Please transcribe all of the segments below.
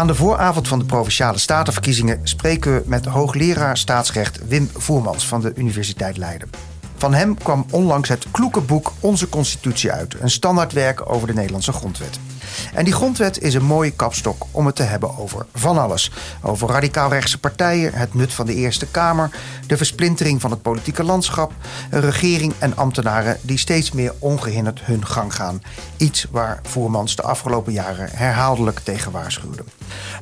Aan de vooravond van de Provinciale Statenverkiezingen spreken we met hoogleraar staatsrecht Wim Voermans van de Universiteit Leiden. Van hem kwam onlangs het kloeke boek Onze Constitutie uit, een standaardwerk over de Nederlandse grondwet. En die grondwet is een mooie kapstok om het te hebben over van alles. Over radicaal-rechtse partijen, het nut van de Eerste Kamer, de versplintering van het politieke landschap, een regering en ambtenaren die steeds meer ongehinderd hun gang gaan. Iets waar Voermans de afgelopen jaren herhaaldelijk tegen waarschuwde.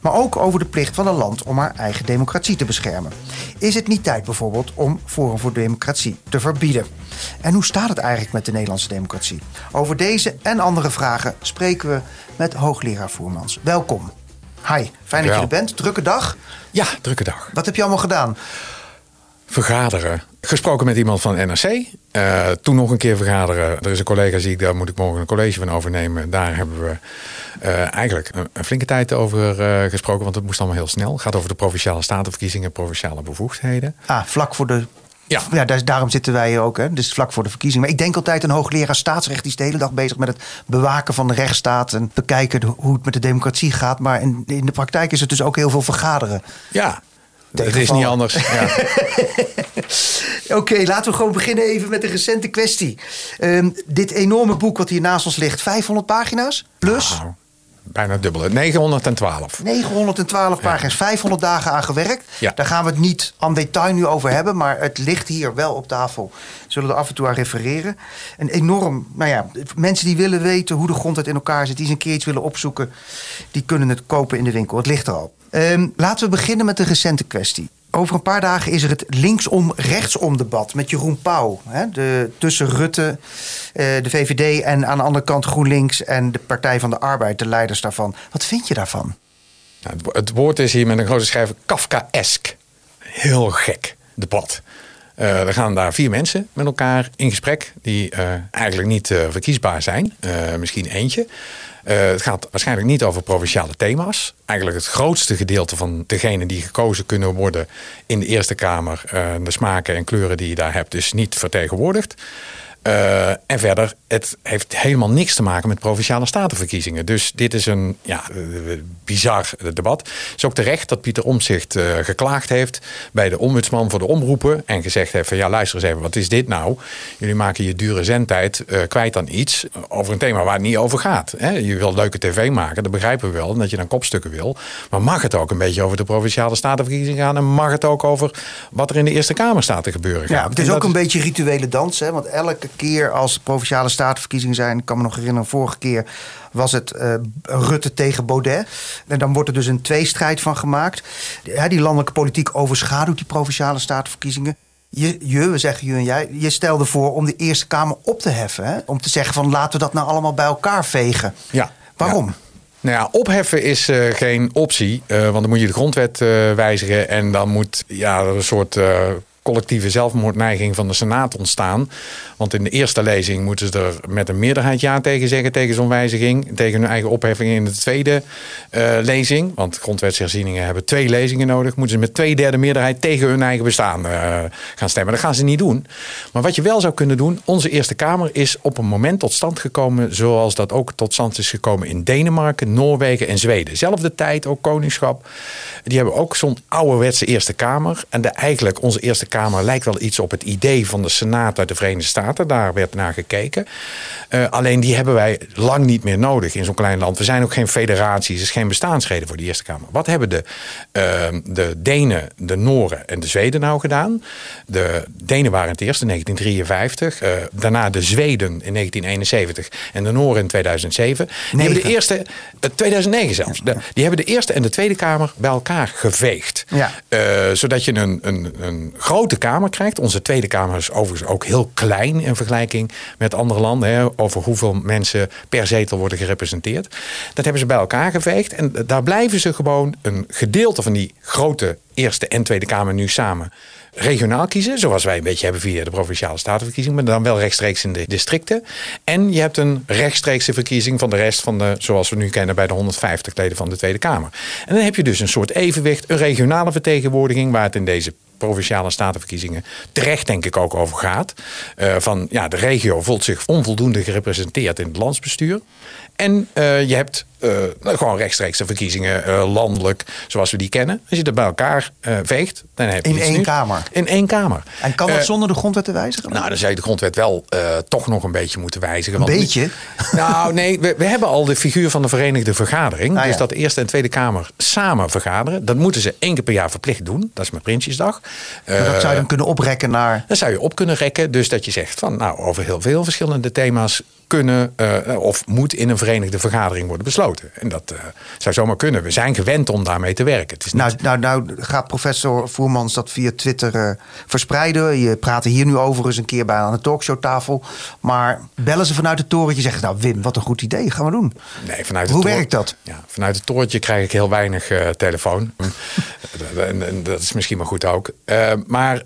Maar ook over de plicht van een land om haar eigen democratie te beschermen. Is het niet tijd bijvoorbeeld om Forum voor Democratie te verbieden? En hoe staat het eigenlijk met de Nederlandse democratie? Over deze en andere vragen spreken we met hoogleraar Voermans. Welkom. Hi, fijn dat je er bent. Drukke dag. Ja, drukke dag. Wat heb je allemaal gedaan? Vergaderen. Gesproken met iemand van NRC. Uh, toen nog een keer vergaderen. Er is een collega, zie ik, daar moet ik morgen een college van overnemen. Daar hebben we uh, eigenlijk een, een, flinke tijd over uh, gesproken, want het moest allemaal heel snel. Het gaat over de provinciale statenverkiezingen, provinciale bevoegdheden. Ah, vlak voor de ja, ja daarom zitten wij hier ook. Hè. Dus vlak voor de verkiezingen. Maar ik denk altijd een hoogleraar staatsrecht die is de hele dag bezig met het bewaken van de rechtsstaat. En bekijken hoe het met de democratie gaat. Maar in, in de praktijk is het dus ook heel veel vergaderen. Ja, het is niet anders. Ja. Oké, laten we gewoon beginnen even met de recente kwestie. Um, dit enorme boek wat hier naast ons ligt, 500 pagina's plus. Nou, bijna dubbel. 912. 912 pagina's, 500 dagen aan gewerkt. Ja. Daar gaan we het niet aan detail nu over hebben, maar het ligt hier wel op tafel. Zullen er af en toe aan refereren. Een enorm, nou ja, mensen die willen weten hoe de grondwet in elkaar zit, die eens een keer iets willen opzoeken, die kunnen het kopen in de winkel. Het ligt er al. Um, laten we beginnen met de recente kwestie. Over een paar dagen is er het linksom-rechtsom debat met Jeroen Pauw. Hè, de, tussen Rutte, eh, de VVD en aan de andere kant GroenLinks en de Partij van de Arbeid, de leiders daarvan. Wat vind je daarvan? Nou, het woord is hier met een grote schrijver Kafkaesk. Heel gek debat. Uh, er gaan daar vier mensen met elkaar in gesprek die uh, eigenlijk niet uh, verkiesbaar zijn. misschien eentje. het gaat waarschijnlijk niet over provinciale thema's. Eigenlijk het grootste gedeelte van degenen die gekozen kunnen worden in de Eerste Kamer, de smaken en kleuren die je daar hebt, is niet vertegenwoordigd. Uh, en verder, het heeft helemaal niks te maken met provinciale statenverkiezingen. Dus dit is een ja, bizar debat. Het is ook terecht dat Pieter Omzicht uh, geklaagd heeft bij de ombudsman voor de omroepen. En gezegd heeft van ja, luister eens even, wat is dit nou? Jullie maken je dure zendtijd uh, kwijt aan iets over een thema waar het niet over gaat. Hè? Je wil leuke tv maken, dat begrijpen we wel, dat je dan kopstukken wil. Maar mag het ook een beetje over de provinciale statenverkiezingen gaan? En mag het ook over wat er in de Eerste Kamer staat te gebeuren? Ja, het is ook een beetje rituele dans, hè? want elke keer als provinciale statenverkiezingen zijn, ik kan me nog herinneren, vorige keer was het uh, Rutte tegen Baudet. En dan wordt er dus een tweestrijd van gemaakt. Ja, die landelijke politiek overschaduwt die provinciale statenverkiezingen. Je, je, we zeggen je en jij, je stelde voor om de Eerste Kamer op te heffen. Hè? Om te zeggen van laten we dat nou allemaal bij elkaar vegen. Ja. Waarom? Ja. Nou ja, opheffen is uh, geen optie. Uh, want dan moet je de grondwet uh, wijzigen. En dan moet ja, een soort collectieve zelfmoordneiging van de Senaat ontstaan. Want in de eerste lezing moeten ze er met een meerderheid ja tegen zeggen tegen zo'n wijziging. Tegen hun eigen opheffing in de tweede uh, lezing. Want grondwetsherzieningen hebben twee lezingen nodig. Moeten ze met twee derde meerderheid tegen hun eigen bestaan uh, gaan stemmen. Dat gaan ze niet doen. Maar wat je wel zou kunnen doen. Onze Eerste Kamer is op een moment tot stand gekomen. Zoals dat ook tot stand is gekomen in Denemarken, Noorwegen en Zweden. Zelfde tijd, ook koningschap. Die hebben ook zo'n ouderwetse Eerste Kamer. En de, eigenlijk onze Eerste Kamer lijkt wel iets op het idee van de Senaat uit de Verenigde Staten. Daar werd naar gekeken. Uh, alleen die hebben wij lang niet meer nodig in zo'n klein land. We zijn ook geen federatie. Het is geen bestaansreden voor de Eerste Kamer. Wat hebben de, uh, de Denen, de Noren en de Zweden nou gedaan? De Denen waren het eerst in 1953. Uh, daarna de Zweden in 1971. En de Noren in 2007. Die hebben de eerste, 2009 zelfs. De, die hebben de Eerste en de Tweede Kamer bij elkaar geveegd. Ja. zodat je een, een, een grote Kamer krijgt. Onze Tweede Kamer is overigens ook heel klein in vergelijking met andere landen. Hè, over hoeveel mensen per zetel worden gerepresenteerd. Dat hebben ze bij elkaar geveegd. En daar blijven ze gewoon een gedeelte van die grote Eerste en Tweede Kamer nu samen regionaal kiezen, zoals wij een beetje hebben via de provinciale statenverkiezing, maar dan wel rechtstreeks in de districten. En je hebt een rechtstreekse verkiezing van de rest van de, zoals we nu kennen bij de 150 leden van de Tweede Kamer. En dan heb je dus een soort evenwicht, een regionale vertegenwoordiging, waar het in deze provinciale statenverkiezingen terecht denk ik ook over gaat. Uh, van ja, de regio voelt zich onvoldoende gerepresenteerd in het landsbestuur. En uh, je hebt uh, gewoon rechtstreeks de verkiezingen uh, landelijk, zoals we die kennen. Als je dat bij elkaar veegt, dan heb je In één kamer? In één kamer. En kan dat zonder de grondwet te wijzigen? Nou, dan zou je de grondwet wel toch nog een beetje moeten wijzigen. Een beetje? Nou, nee, we, we, hebben al de figuur van de Verenigde Vergadering. Ah, dus dat de Eerste en Tweede Kamer samen vergaderen. Dat moeten ze één keer per jaar verplicht doen. Dat is met Prinsjesdag. Maar dat zou je dan kunnen oprekken naar... Dat zou je op kunnen rekken. Dus dat je zegt van, nou, over heel veel verschillende thema's kunnen of moet in een verenigde vergadering worden besloten. En dat uh, zou zomaar kunnen. We zijn gewend om daarmee te werken. Het is nou, nou, nou gaat professor Voermans dat via Twitter uh, verspreiden. Je praat hier nu over eens een keer bij aan de talkshowtafel. Maar bellen ze vanuit het torentje zeggen... nou Wim, wat een goed idee, gaan we doen. Nee, vanuit Hoe werkt dat? Ja, vanuit het torentje krijg ik heel weinig telefoon. en, en, dat is misschien maar goed ook. maar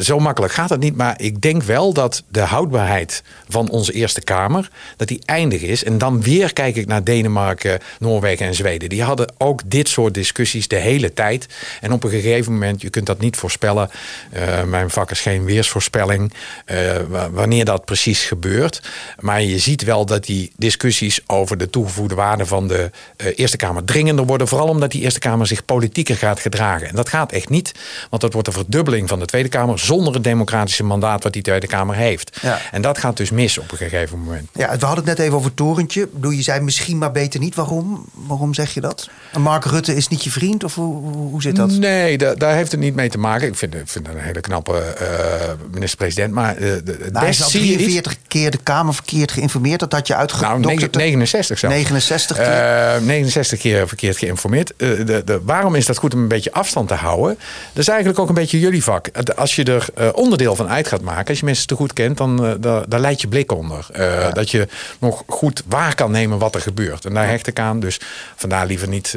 zo makkelijk gaat het niet. Maar ik denk wel dat de houdbaarheid van onze Eerste Kamer... dat die eindig is. En dan weer kijk ik naar Denemarken, Noorwegen en Zweden. Die hadden ook dit soort discussies de hele tijd. En op een gegeven moment, je kunt dat niet voorspellen. Uh, mijn vak is geen weersvoorspelling. Uh, wanneer dat precies gebeurt. Maar je ziet wel dat die discussies over de toegevoegde waarde van de uh, Eerste Kamer dringender worden. Vooral omdat die Eerste Kamer zich politieker gaat gedragen. En dat gaat echt niet, want dat wordt een verdubbeling van de Tweede Kamer zonder het democratische mandaat wat die Tweede Kamer heeft. Ja. En dat gaat dus mis op een gegeven moment. Ja, we hadden het net even over het torentje. Bedoel, je zei misschien maar beter niet. Waarom? Waarom zeg je dat? Mark Rutte is niet je vriend? Of hoe, hoe zit dat? Nee, da daar heeft het niet mee te maken. Ik vind, ik vind een hele knappe uh, minister-president. Maar uh, de, nou, hij is al 43 keer de Kamer verkeerd geïnformeerd. Dat had je uitgedokterd. Nou, 69 zelfs. 69 keer? Uh, 69 keer verkeerd geïnformeerd. De, de, waarom is dat goed om een beetje afstand te houden? Dat is eigenlijk ook een beetje jullie vak als je er uh, onderdeel van uit gaat maken, als je mensen te goed kent, dan uh, daar, daar leidt je blik onder. Uh, ja. Dat je nog goed waar kan nemen wat er gebeurt. En daar hecht ik aan. Dus vandaar liever niet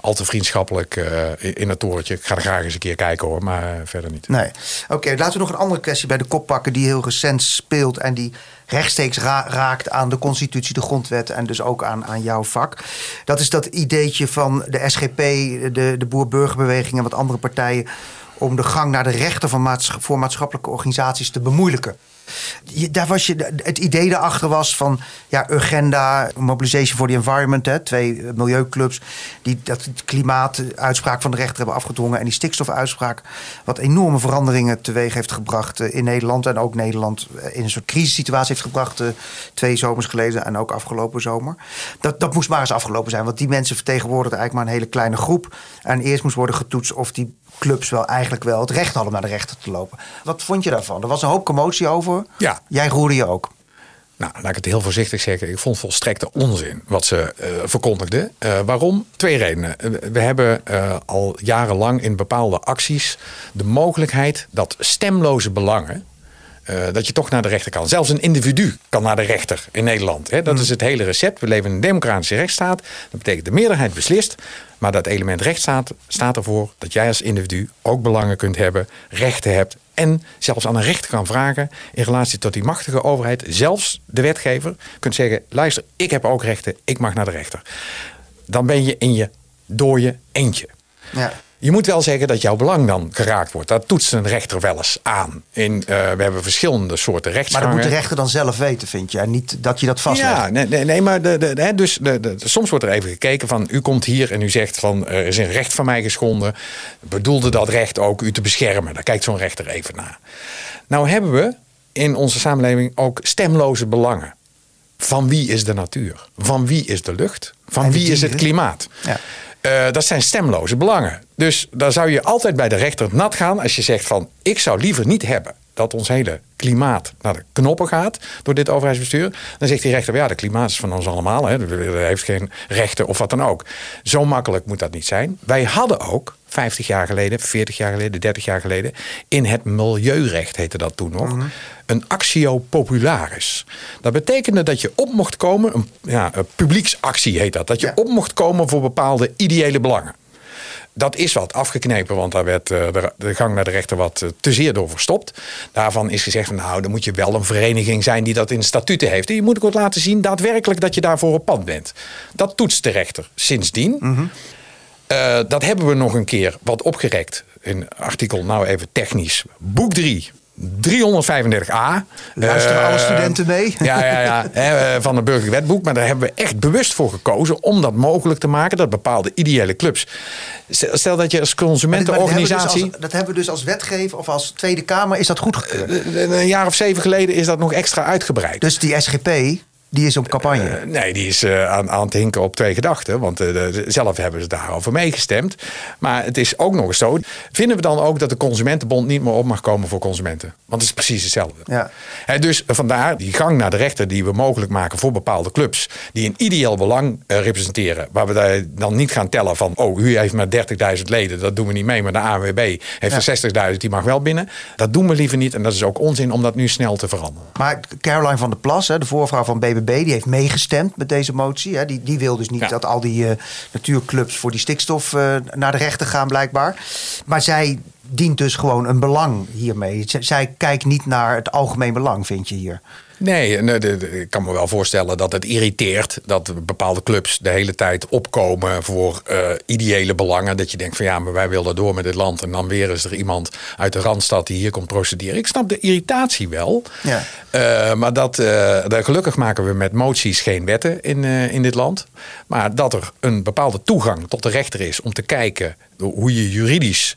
al te vriendschappelijk in het torentje. Ik ga er graag eens een keer kijken hoor, maar verder niet. Nee. Oké, laten we nog een andere kwestie bij de kop pakken die heel recent speelt en die rechtstreeks ra raakt aan de constitutie, de grondwet en dus ook aan, aan jouw vak. Dat is dat ideetje van de SGP, de, de boer-burgerbeweging en wat andere partijen om de gang naar de rechter van voor maatschappelijke organisaties te bemoeilijken. Daar was je, het idee daarachter was van ja, Urgenda, Mobilization for the Environment, hè, twee milieuclubs die dat klimaatuitspraak van de rechter hebben afgedwongen en die stikstofuitspraak, wat enorme veranderingen teweeg heeft gebracht eh, in Nederland en ook Nederland eh, in een soort crisissituatie heeft gebracht eh, twee zomers geleden en ook afgelopen zomer. Dat, dat moest maar eens afgelopen zijn, want die mensen vertegenwoordigen eigenlijk maar een hele kleine groep en eerst moest worden getoetst of die clubs wel eigenlijk wel het recht hadden naar de rechter te lopen. Wat vond je daarvan? Er was een hoop commotie over. Ja. Jij roerde je ook. Nou, laat ik het heel voorzichtig zeggen. Ik vond volstrekte onzin wat ze uh, verkondigden. Uh, waarom? Twee redenen. We hebben uh, al jarenlang in bepaalde acties de mogelijkheid dat stemloze belangen. Dat je toch naar de rechter kan. Zelfs een individu kan naar de rechter in Nederland. Hè? Dat mm. is het hele recept. We leven in een democratische rechtsstaat. Dat betekent de meerderheid beslist. Maar dat element rechtsstaat staat ervoor dat jij als individu ook belangen kunt hebben, rechten hebt en zelfs aan een rechter kan vragen in relatie tot die machtige overheid, zelfs de wetgever, kunt zeggen: luister, ik heb ook rechten, ik mag naar de rechter. Dan ben je in je dooie eentje. Ja. Je moet wel zeggen dat jouw belang dan geraakt wordt. Dat toetst een rechter wel eens aan. In, uh, we hebben verschillende soorten rechtsgangen. Maar dat moet de rechter dan zelf weten, vind je? En niet dat je dat vastlegt. Ja, nee, nee, nee maar de, de, dus de, soms wordt er even gekeken van... u komt hier en u zegt van er is een recht van mij geschonden. Bedoelde dat recht ook u te beschermen? Daar kijkt zo'n rechter even naar. Nou hebben we in onze samenleving ook stemloze belangen. Van wie is de natuur? Van wie is de lucht? Van wie is het klimaat? Ja. Uh, dat zijn stemloze belangen. Dus daar zou je altijd bij de rechter nat gaan als je zegt van ik zou liever niet hebben dat ons hele klimaat naar de knoppen gaat door dit overheidsbestuur. Dan zegt die rechter, ja, de klimaat is van ons allemaal. Hè. Er heeft geen rechten of wat dan ook. Zo makkelijk moet dat niet zijn. Wij hadden ook 50 jaar geleden, 40 jaar geleden, 30 jaar geleden... in het milieurecht heette dat toen nog... Mhm. een actio popularis. Dat betekende dat je op mocht komen... een, ja, een publieksactie heet dat. Dat je op mocht komen voor bepaalde ideële belangen dat is wat afgeknepen, want daar werd uh, de, de, gang naar de rechter wat uh, te zeer door verstopt. Daarvan is gezegd, van, nou, dan moet je wel een vereniging zijn die dat in statuten heeft. En je moet ook laten zien daadwerkelijk dat je daarvoor op pad bent. Dat toetst de rechter sindsdien. Mhm. Uh, dat hebben we nog een keer wat opgerekt. In artikel, nou even technisch. Boek 3. 335a. Luisteren uh, alle studenten mee? Ja, ja, ja hè, van het burgerlijk wetboek. Maar daar hebben we echt bewust voor gekozen om dat mogelijk te maken. Dat bepaalde ideële clubs. Stel dat je als consumentenorganisatie. Dat, dat, hebben we dus als wetgever of als Tweede Kamer is dat goedgekeurd? Een jaar of zeven geleden is dat nog extra uitgebreid. Dus die SGP die is op campagne? Uh, nee, die is uh, aan, aan het hinken op twee gedachten. Want uh, zelf hebben ze daarover meegestemd. Maar het is ook nog eens zo. Vinden we dan ook dat de Consumentenbond niet meer op mag komen voor consumenten? Want het is precies hetzelfde. Ja. dus vandaar die gang naar de rechter die we mogelijk maken voor bepaalde clubs. Die een ideeel belang representeren. Waar we dan niet gaan tellen van... oh, u heeft maar 30.000 leden, dat doen we niet mee. Maar de ANWB heeft er 60.000, die mag wel binnen. Dat doen we liever niet. En dat is ook onzin om dat nu snel te veranderen. Maar Caroline van der Plas, de voorvrouw van BBB die heeft meegestemd met deze motie. Hè. Die, die wil dus niet dat al die uh, natuurclubs voor die stikstof uh, naar de rechter gaan, blijkbaar. Maar zij dient dus gewoon een belang hiermee. zij kijkt niet naar het algemeen belang, vind je hier. Nee, ik kan me wel voorstellen dat het irriteert dat bepaalde clubs de hele tijd opkomen voor uh, ideële belangen. Dat je denkt van ja, maar wij willen door met dit land. En dan weer is er iemand uit de Randstad die hier komt procederen. Ik snap de irritatie wel. Ja. Uh, maar dat, uh, gelukkig maken we met moties geen wetten in, in dit land. Maar dat er een bepaalde toegang tot de rechter is om te kijken hoe je juridisch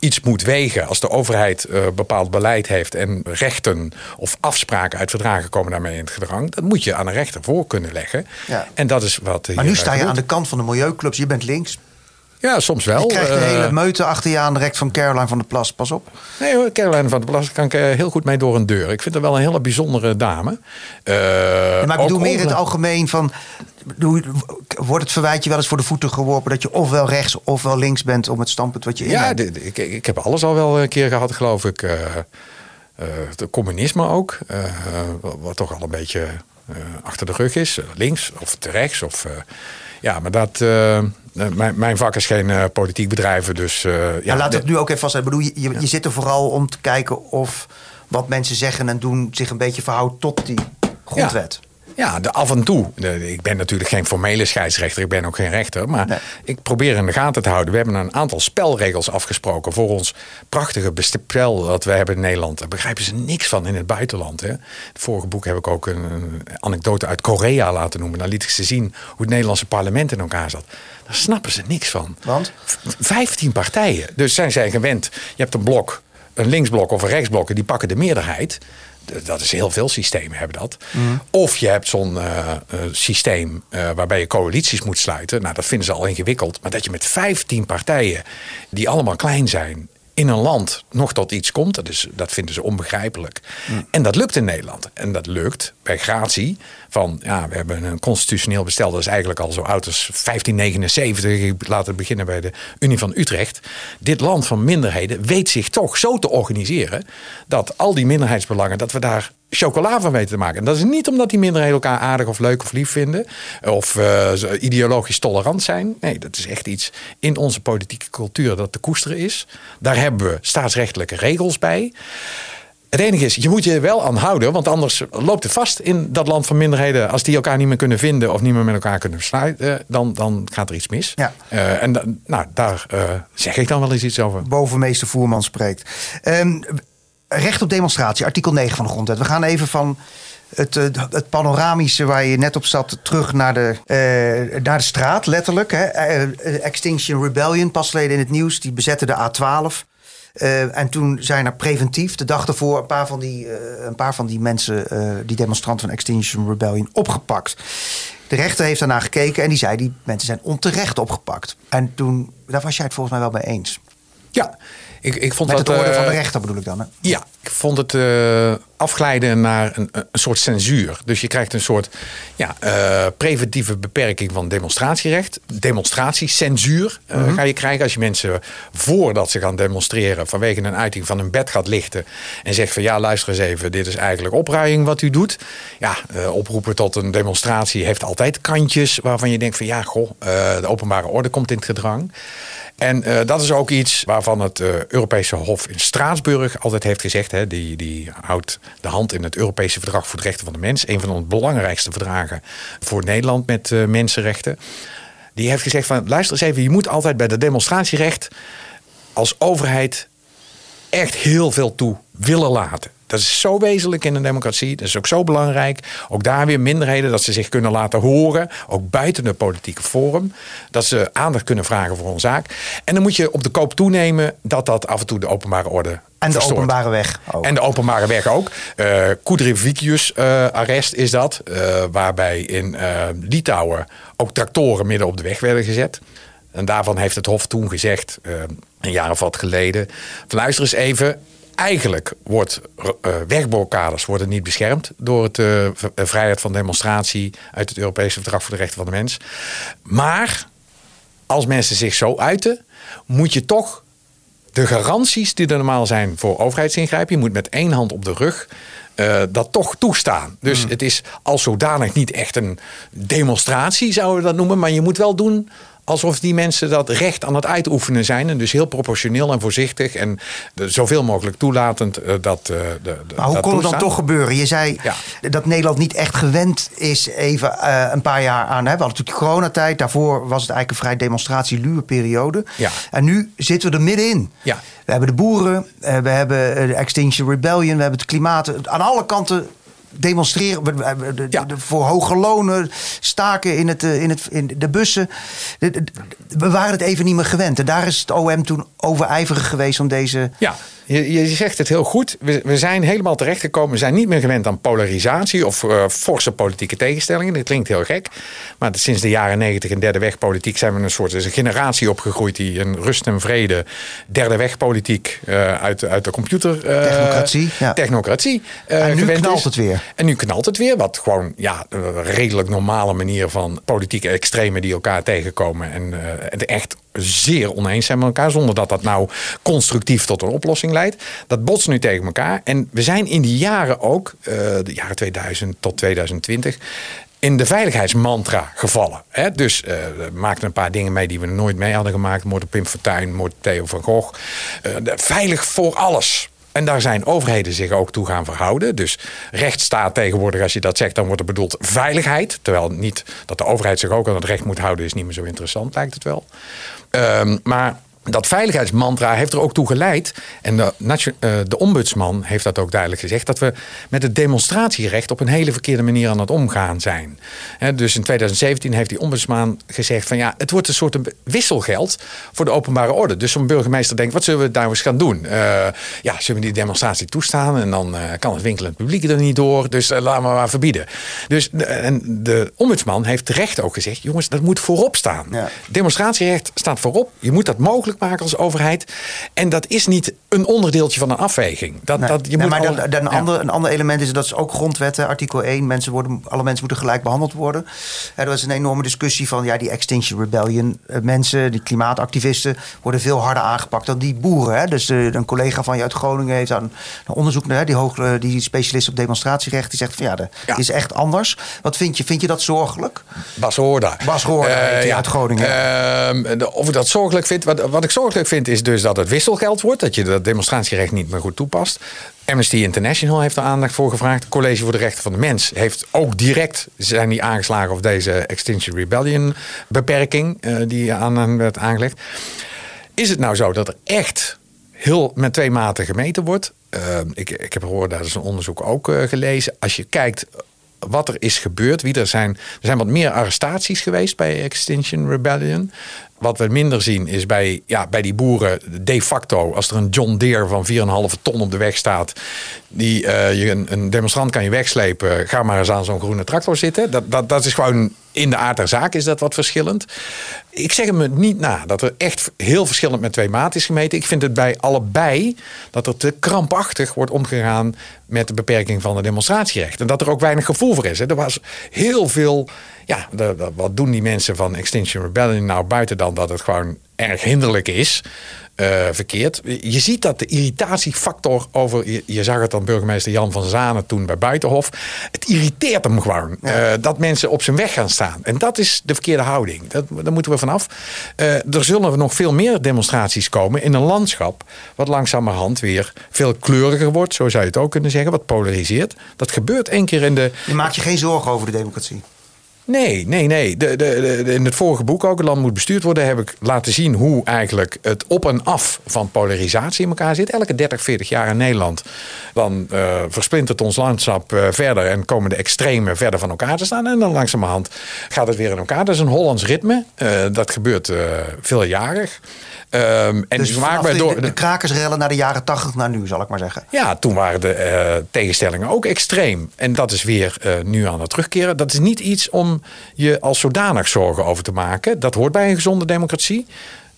iets moet wegen als de overheid uh, bepaald beleid heeft en rechten of afspraken uit verdragen komen daarmee in het gedrang, dat moet je aan een rechter voor kunnen leggen. Ja. En dat is wat. Maar nu sta je aan de kant van de milieuclubs, je bent links. Ja, soms wel. Je krijgt hele eh, meute achter je aan direct van Caroline van der Plas. Pas op. Nee hoor, Caroline van der Plas kan ik eh, heel goed mee door een deur. Ik vind haar wel een hele bijzondere dame. Uh, maar ik bedoel meer in het algemeen van... Wordt het verwijt je wel eens voor de voeten geworpen... dat je ofwel rechts ofwel links bent om het standpunt wat je in Ja, ik, ik heb alles al wel een keer gehad, geloof ik. Uh, het communisme ook. wat toch al een beetje achter de rug is. Links of rechts of... Ja, maar dat. Uh, mijn, mijn vak is geen uh, politiek bedrijven, dus. Uh, ja, laat het nu ook even vast. Bedoel, je, je, je zit er vooral om te kijken of wat mensen zeggen en doen zich een beetje verhoudt tot die grondwet. Ja, de, af en toe. ik ben natuurlijk geen formele scheidsrechter, ik ben ook geen rechter. Maar ik probeer in de gaten te houden. We hebben een aantal spelregels afgesproken voor ons prachtige spel dat we hebben in Nederland. Daar begrijpen ze niks van in het buitenland. Hè. Het vorige boek heb ik ook een, een anekdote uit Korea laten noemen. Daar liet ik ze zien hoe het Nederlandse parlement in elkaar zat. Daar snappen ze niks van. Want? Vijftien partijen. Dus zijn zij gewend. Je hebt een blok, een linksblok of een rechtsblok. En die pakken de meerderheid dat is heel veel systemen hebben dat. Of je hebt zo'n uh, systeem uh, waarbij je coalities moet sluiten. Nou, dat vinden ze al ingewikkeld. Maar dat je met 15 partijen, die allemaal klein zijn, in een land nog tot iets komt, dat, is, dat vinden ze onbegrijpelijk. Mm. En dat lukt in Nederland. En dat lukt bij gratie van, ja, we hebben een constitutioneel bestel, dat is eigenlijk al zo oud als 1579. Laten we beginnen bij de Unie van Utrecht. Dit land van minderheden weet zich toch zo te organiseren dat al die minderheidsbelangen, dat we daar chocola van weten te maken. En dat is niet omdat die minderheden elkaar aardig of leuk of lief vinden. Of uh, ideologisch tolerant zijn. Nee, dat is echt iets in onze politieke cultuur dat te koesteren is. Daar hebben we staatsrechtelijke regels bij. Het enige is, je moet je wel aan houden, want anders loopt het vast in dat land van minderheden. Als die elkaar niet meer kunnen vinden of niet meer met elkaar kunnen besluiten, dan, dan gaat er iets mis. Ja. Uh, en nou, daar uh, zeg ik dan wel eens iets over. Bovenmeester Voerman spreekt. Um, recht op demonstratie, artikel 9 van de grondwet. We gaan even van het, eh, het panoramische waar je net op zat terug naar de, uh, naar de straat, letterlijk. Hè. Uh, Extinction Rebellion, pas geleden in het nieuws, die bezetten de A12. Uh, en toen zijn er preventief, de dag ervoor, een paar van die, een paar van die mensen, die demonstranten van Extinction Rebellion, opgepakt. De rechter heeft daarna gekeken en die zei: die mensen zijn onterecht opgepakt. En toen, daar was jij het volgens mij wel mee eens. Ja, ik, ik vond Met dat, het orde van de eh, rechter bedoel ik dan, hè? Ja, ik vond het uh, afglijden naar een, een, soort censuur. Dus je krijgt een soort ja, uh, preventieve beperking van demonstratierecht. Demonstratiecensuur uh, mm ga je krijgen als je mensen voordat ze gaan demonstreren... vanwege een uiting van hun bed gaat lichten... en zegt van ja, luister eens even, dit is eigenlijk opruiing wat u doet. Ja, oproepen tot een demonstratie heeft altijd kantjes... waarvan je denkt van ja, goh, de openbare orde komt in het gedrang. En uh, dat is ook iets waarvan het uh, Europese Hof in Straatsburg altijd heeft gezegd. Hè, die, die houdt de hand in het Europese Verdrag voor de Rechten van de Mens. Een van de belangrijkste verdragen voor Nederland met uh, mensenrechten. Die heeft gezegd van luister eens even, je moet altijd bij de demonstratierecht als overheid echt heel veel toe willen laten. Dat is zo wezenlijk in een democratie. Dat is ook zo belangrijk. Ook daar weer minderheden dat ze zich kunnen laten horen. Ook buiten de politieke forum. Dat ze aandacht kunnen vragen voor een zaak. En dan moet je op de koop toenemen dat dat af en toe de openbare orde en de openbare weg ook. En de openbare weg ook. Uh, Kudrivicius uh, arrest is dat. Uh, waarbij in Litouwen ook tractoren midden op de weg werden gezet. En daarvan heeft het Hof toen gezegd, een jaar of wat geleden... Van luister eens even, eigenlijk wordt uh, wegblokkades worden niet beschermd door het uh, vrijheid van demonstratie uit het Europese Verdrag voor de Rechten van de Mens. Maar als mensen zich zo uiten, moet je toch de garanties die er normaal zijn voor overheidsingrijpen, je moet met één hand op de rug uh, dat toch toestaan. Dus hmm. het is als zodanig niet echt een demonstratie, zouden we dat noemen. Maar je moet wel doen alsof die mensen dat recht aan het uitoefenen zijn. En dus heel proportioneel en voorzichtig en zoveel mogelijk toelatend uh, dat. Uh, de, maar hoe kon het dan toch gebeuren? Je zei dat Nederland niet echt gewend is even uh, een paar jaar aan. Hè? We hadden natuurlijk coronatijd. Daarvoor was het eigenlijk een vrij demonstratie periode. Ja. En nu zitten we er middenin. Ja. We hebben de boeren, we hebben de Extinction Rebellion, we hebben het klimaat. Aan alle kanten demonstreren ja. voor hoge lonen, staken in, het, in, het, in de bussen. we waren het even niet meer gewend. En daar is het OM toen overijverig geweest om deze. Ja, je, je zegt het heel goed. We, we zijn helemaal terechtgekomen. We zijn niet meer gewend aan polarisatie of uh, forse politieke tegenstellingen. Dat klinkt heel gek. Maar sinds de jaren negentig in derde wegpolitiek zijn we een soort een generatie opgegroeid die een rust en vrede derde wegpolitiek uh, uit, uit de computer. Uh, technocratie. Ja. Technocratie. en nu knalt is. het weer. En nu knalt het weer. Wat gewoon ja, een redelijk normale manier van politieke extremen die elkaar tegenkomen. En, en echt zeer oneens zijn met elkaar. Zonder dat dat nou constructief tot een oplossing leidt. Dat botst nu tegen elkaar. En we zijn in die jaren ook, uh, de jaren 2000 tot 2020 in de veiligheidsmantra gevallen. Hè? Dus uh, we maakten een paar dingen mee die we nooit mee hadden gemaakt. Moord op Pim Fortuyn, moord Theo van Gogh. Uh, veilig voor alles. En daar zijn overheden zich ook toe gaan verhouden. Dus rechtsstaat tegenwoordig, als je dat zegt, dan wordt er bedoeld veiligheid. Terwijl niet dat de overheid zich ook aan het recht moet houden, is niet meer zo interessant, lijkt het wel. Um, maar dat veiligheidsmantra heeft er ook toe geleid, en de, uh, de, ombudsman heeft dat ook duidelijk gezegd, dat we met het demonstratierecht op een hele verkeerde manier aan het omgaan zijn. He, dus in 2017 heeft die ombudsman gezegd van ja, het wordt een soort wisselgeld voor de openbare orde. Dus zo'n burgemeester denkt, wat zullen we daar eens gaan doen? Uh, ja, zullen we die demonstratie toestaan en dan uh, kan het winkelend publiek er niet door, dus laten we maar verbieden. Dus de, en de ombudsman heeft terecht ook gezegd, jongens, dat moet voorop staan. Ja. Demonstratierecht staat voorop, je moet dat mogelijk als overheid. En dat is niet een onderdeeltje van een afweging. Dat, dat, je nee, moet maar al, een, ander, een ander element is dat is ook grondwetten, artikel 1. Mensen worden, alle mensen moeten gelijk behandeld worden. Er was een enorme discussie van ja, die Extinction Rebellion eh, mensen, die klimaatactivisten, worden veel harder aangepakt dan die boeren. Hè. Dus uh, een collega van je uit Groningen heeft aan een onderzoek naar die, hoog, die specialist op demonstratierecht, die zegt van ja, dat ja. is echt anders. Wat vind je? Vind je dat zorgelijk? Bas Hoorda. Bas Hoorda, uh, ja. uit Groningen. Uh, of ik dat zorgelijk vind, wat, wat ik zorgelijk vind is dus dat het wisselgeld wordt. Dat je dat demonstratierecht niet meer goed toepast. Amnesty International heeft er aandacht voor gevraagd. Het College voor de Rechten van de Mens heeft ook direct zijn die aangeslagen op deze Extinction Rebellion beperking uh, die aan hen werd aangelegd. Is het nou zo dat er echt heel met twee maten gemeten wordt? Uh, ik, ik heb gehoord, daar is een onderzoek ook uh, gelezen. Als je kijkt wat er is gebeurd. Wie er, zijn, er zijn wat meer arrestaties geweest bij Extinction Rebellion. Wat we minder zien is bij, ja, bij die boeren de facto, als er een John Deere van 4,5 ton op de weg staat, die, uh, je, een, een, demonstrant kan je wegslepen, ga maar eens aan zo'n groene tractor zitten. Dat, dat, dat is gewoon in de aard der zaak is dat wat verschillend. Ik zeg hem niet na dat er echt heel verschillend met twee maten is gemeten. Ik vind het bij allebei dat er te krampachtig wordt omgegaan met de beperking van de demonstratierecht. En dat er ook weinig gevoel voor is. Er was heel veel ja, wat doen die mensen van Extinction Rebellion nou buiten dan dat het gewoon erg hinderlijk is? Uh, verkeerd. Je ziet dat de irritatiefactor over. Je, zag het dan burgemeester Jan van Zanen toen bij Buitenhof. Het irriteert hem gewoon uh, dat mensen op zijn weg gaan staan. En dat is de verkeerde houding. Dat, daar moeten we vanaf. Uh, er zullen nog veel meer demonstraties komen in een landschap. wat langzamerhand weer veel kleuriger wordt. Zo zou je het ook kunnen zeggen. Wat polariseert. Dat gebeurt één keer in de. Je maakt je geen zorgen over de democratie. Nee, nee, nee. De, de, de, in het vorige boek ook, Het Land moet bestuurd worden, heb ik laten zien hoe eigenlijk het op en af van polarisatie in elkaar zit. Elke 30, 40 jaar in Nederland. Dan uh, versplintert ons landschap uh, verder en komen de extremen verder van elkaar te staan. En dan langzamerhand gaat het weer in elkaar. Dat is een Hollands ritme. Uh, dat gebeurt veeljarig. Um, en dus de, door, de, krakersrellen naar de jaren 80 naar nu, zal ik maar zeggen. Ja, toen waren de tegenstellingen ook extreem. En dat is weer nu aan het terugkeren. Dat is niet iets om je als zodanig zorgen over te maken. Dat hoort bij een gezonde democratie.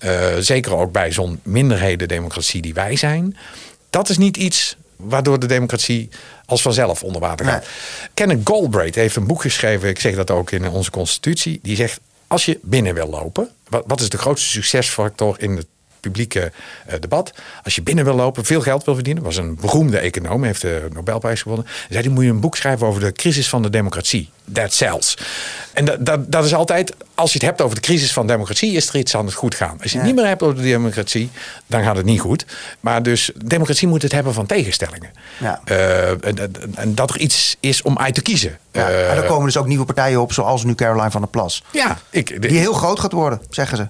Uh, zeker ook bij zo'n minderheden-democratie die wij zijn. Dat is niet iets waardoor de democratie als vanzelf onder water gaat. Nee. Kenneth Galbraith heeft een boek geschreven, ik zeg dat ook in onze constitutie. Die zegt, als je binnen wil lopen, wat, wat is de grootste succesfactor in het publieke uh, debat. Als je binnen wil lopen, veel geld wil verdienen. Was een beroemde econoom, heeft de Nobelprijs gewonnen. Zei hij, moet je een boek schrijven over de crisis van de democratie. That sells. En dat, dat, dat is altijd, als je het hebt over de crisis van democratie, is er iets aan het goed gaan. Als je het niet meer hebt over de democratie, dan gaat het niet goed. Maar dus democratie moet het hebben van tegenstellingen. Ja. Uh, en, en, dat er iets is om uit te kiezen. Ja, en er komen dus ook nieuwe partijen op, zoals nu Caroline van der Plas. Ja, ik, die heel groot gaat worden, zeggen ze.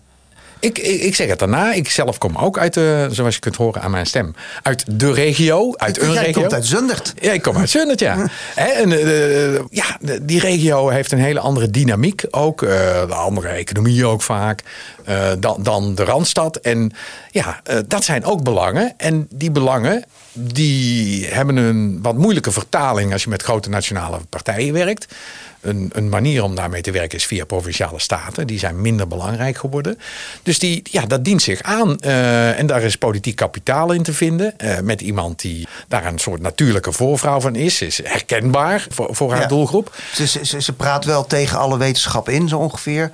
Ik, ik, zeg het daarna. Ik zelf kom ook uit, de, zoals je kunt horen aan mijn stem, uit de regio. Uit een regio. komt uit Zundert. Ja, ik kom uit Zundert, ja. en, uh, ja, die regio heeft een hele andere dynamiek ook. Uh, de andere economie ook vaak. Uh, dan, dan de Randstad. En ja, dat zijn ook belangen. En die belangen die hebben een wat moeilijke vertaling als je met grote nationale partijen werkt. Een, een, manier om daarmee te werken is via provinciale staten. Die zijn minder belangrijk geworden. Dus die, ja, dat dient zich aan. Uh, en daar is politiek kapitaal in te vinden. Uh, met iemand die daar een soort natuurlijke voorvrouw van is. Is herkenbaar voor, voor haar ja. doelgroep. Ze, ze, ze, praat wel tegen alle wetenschap in, zo ongeveer.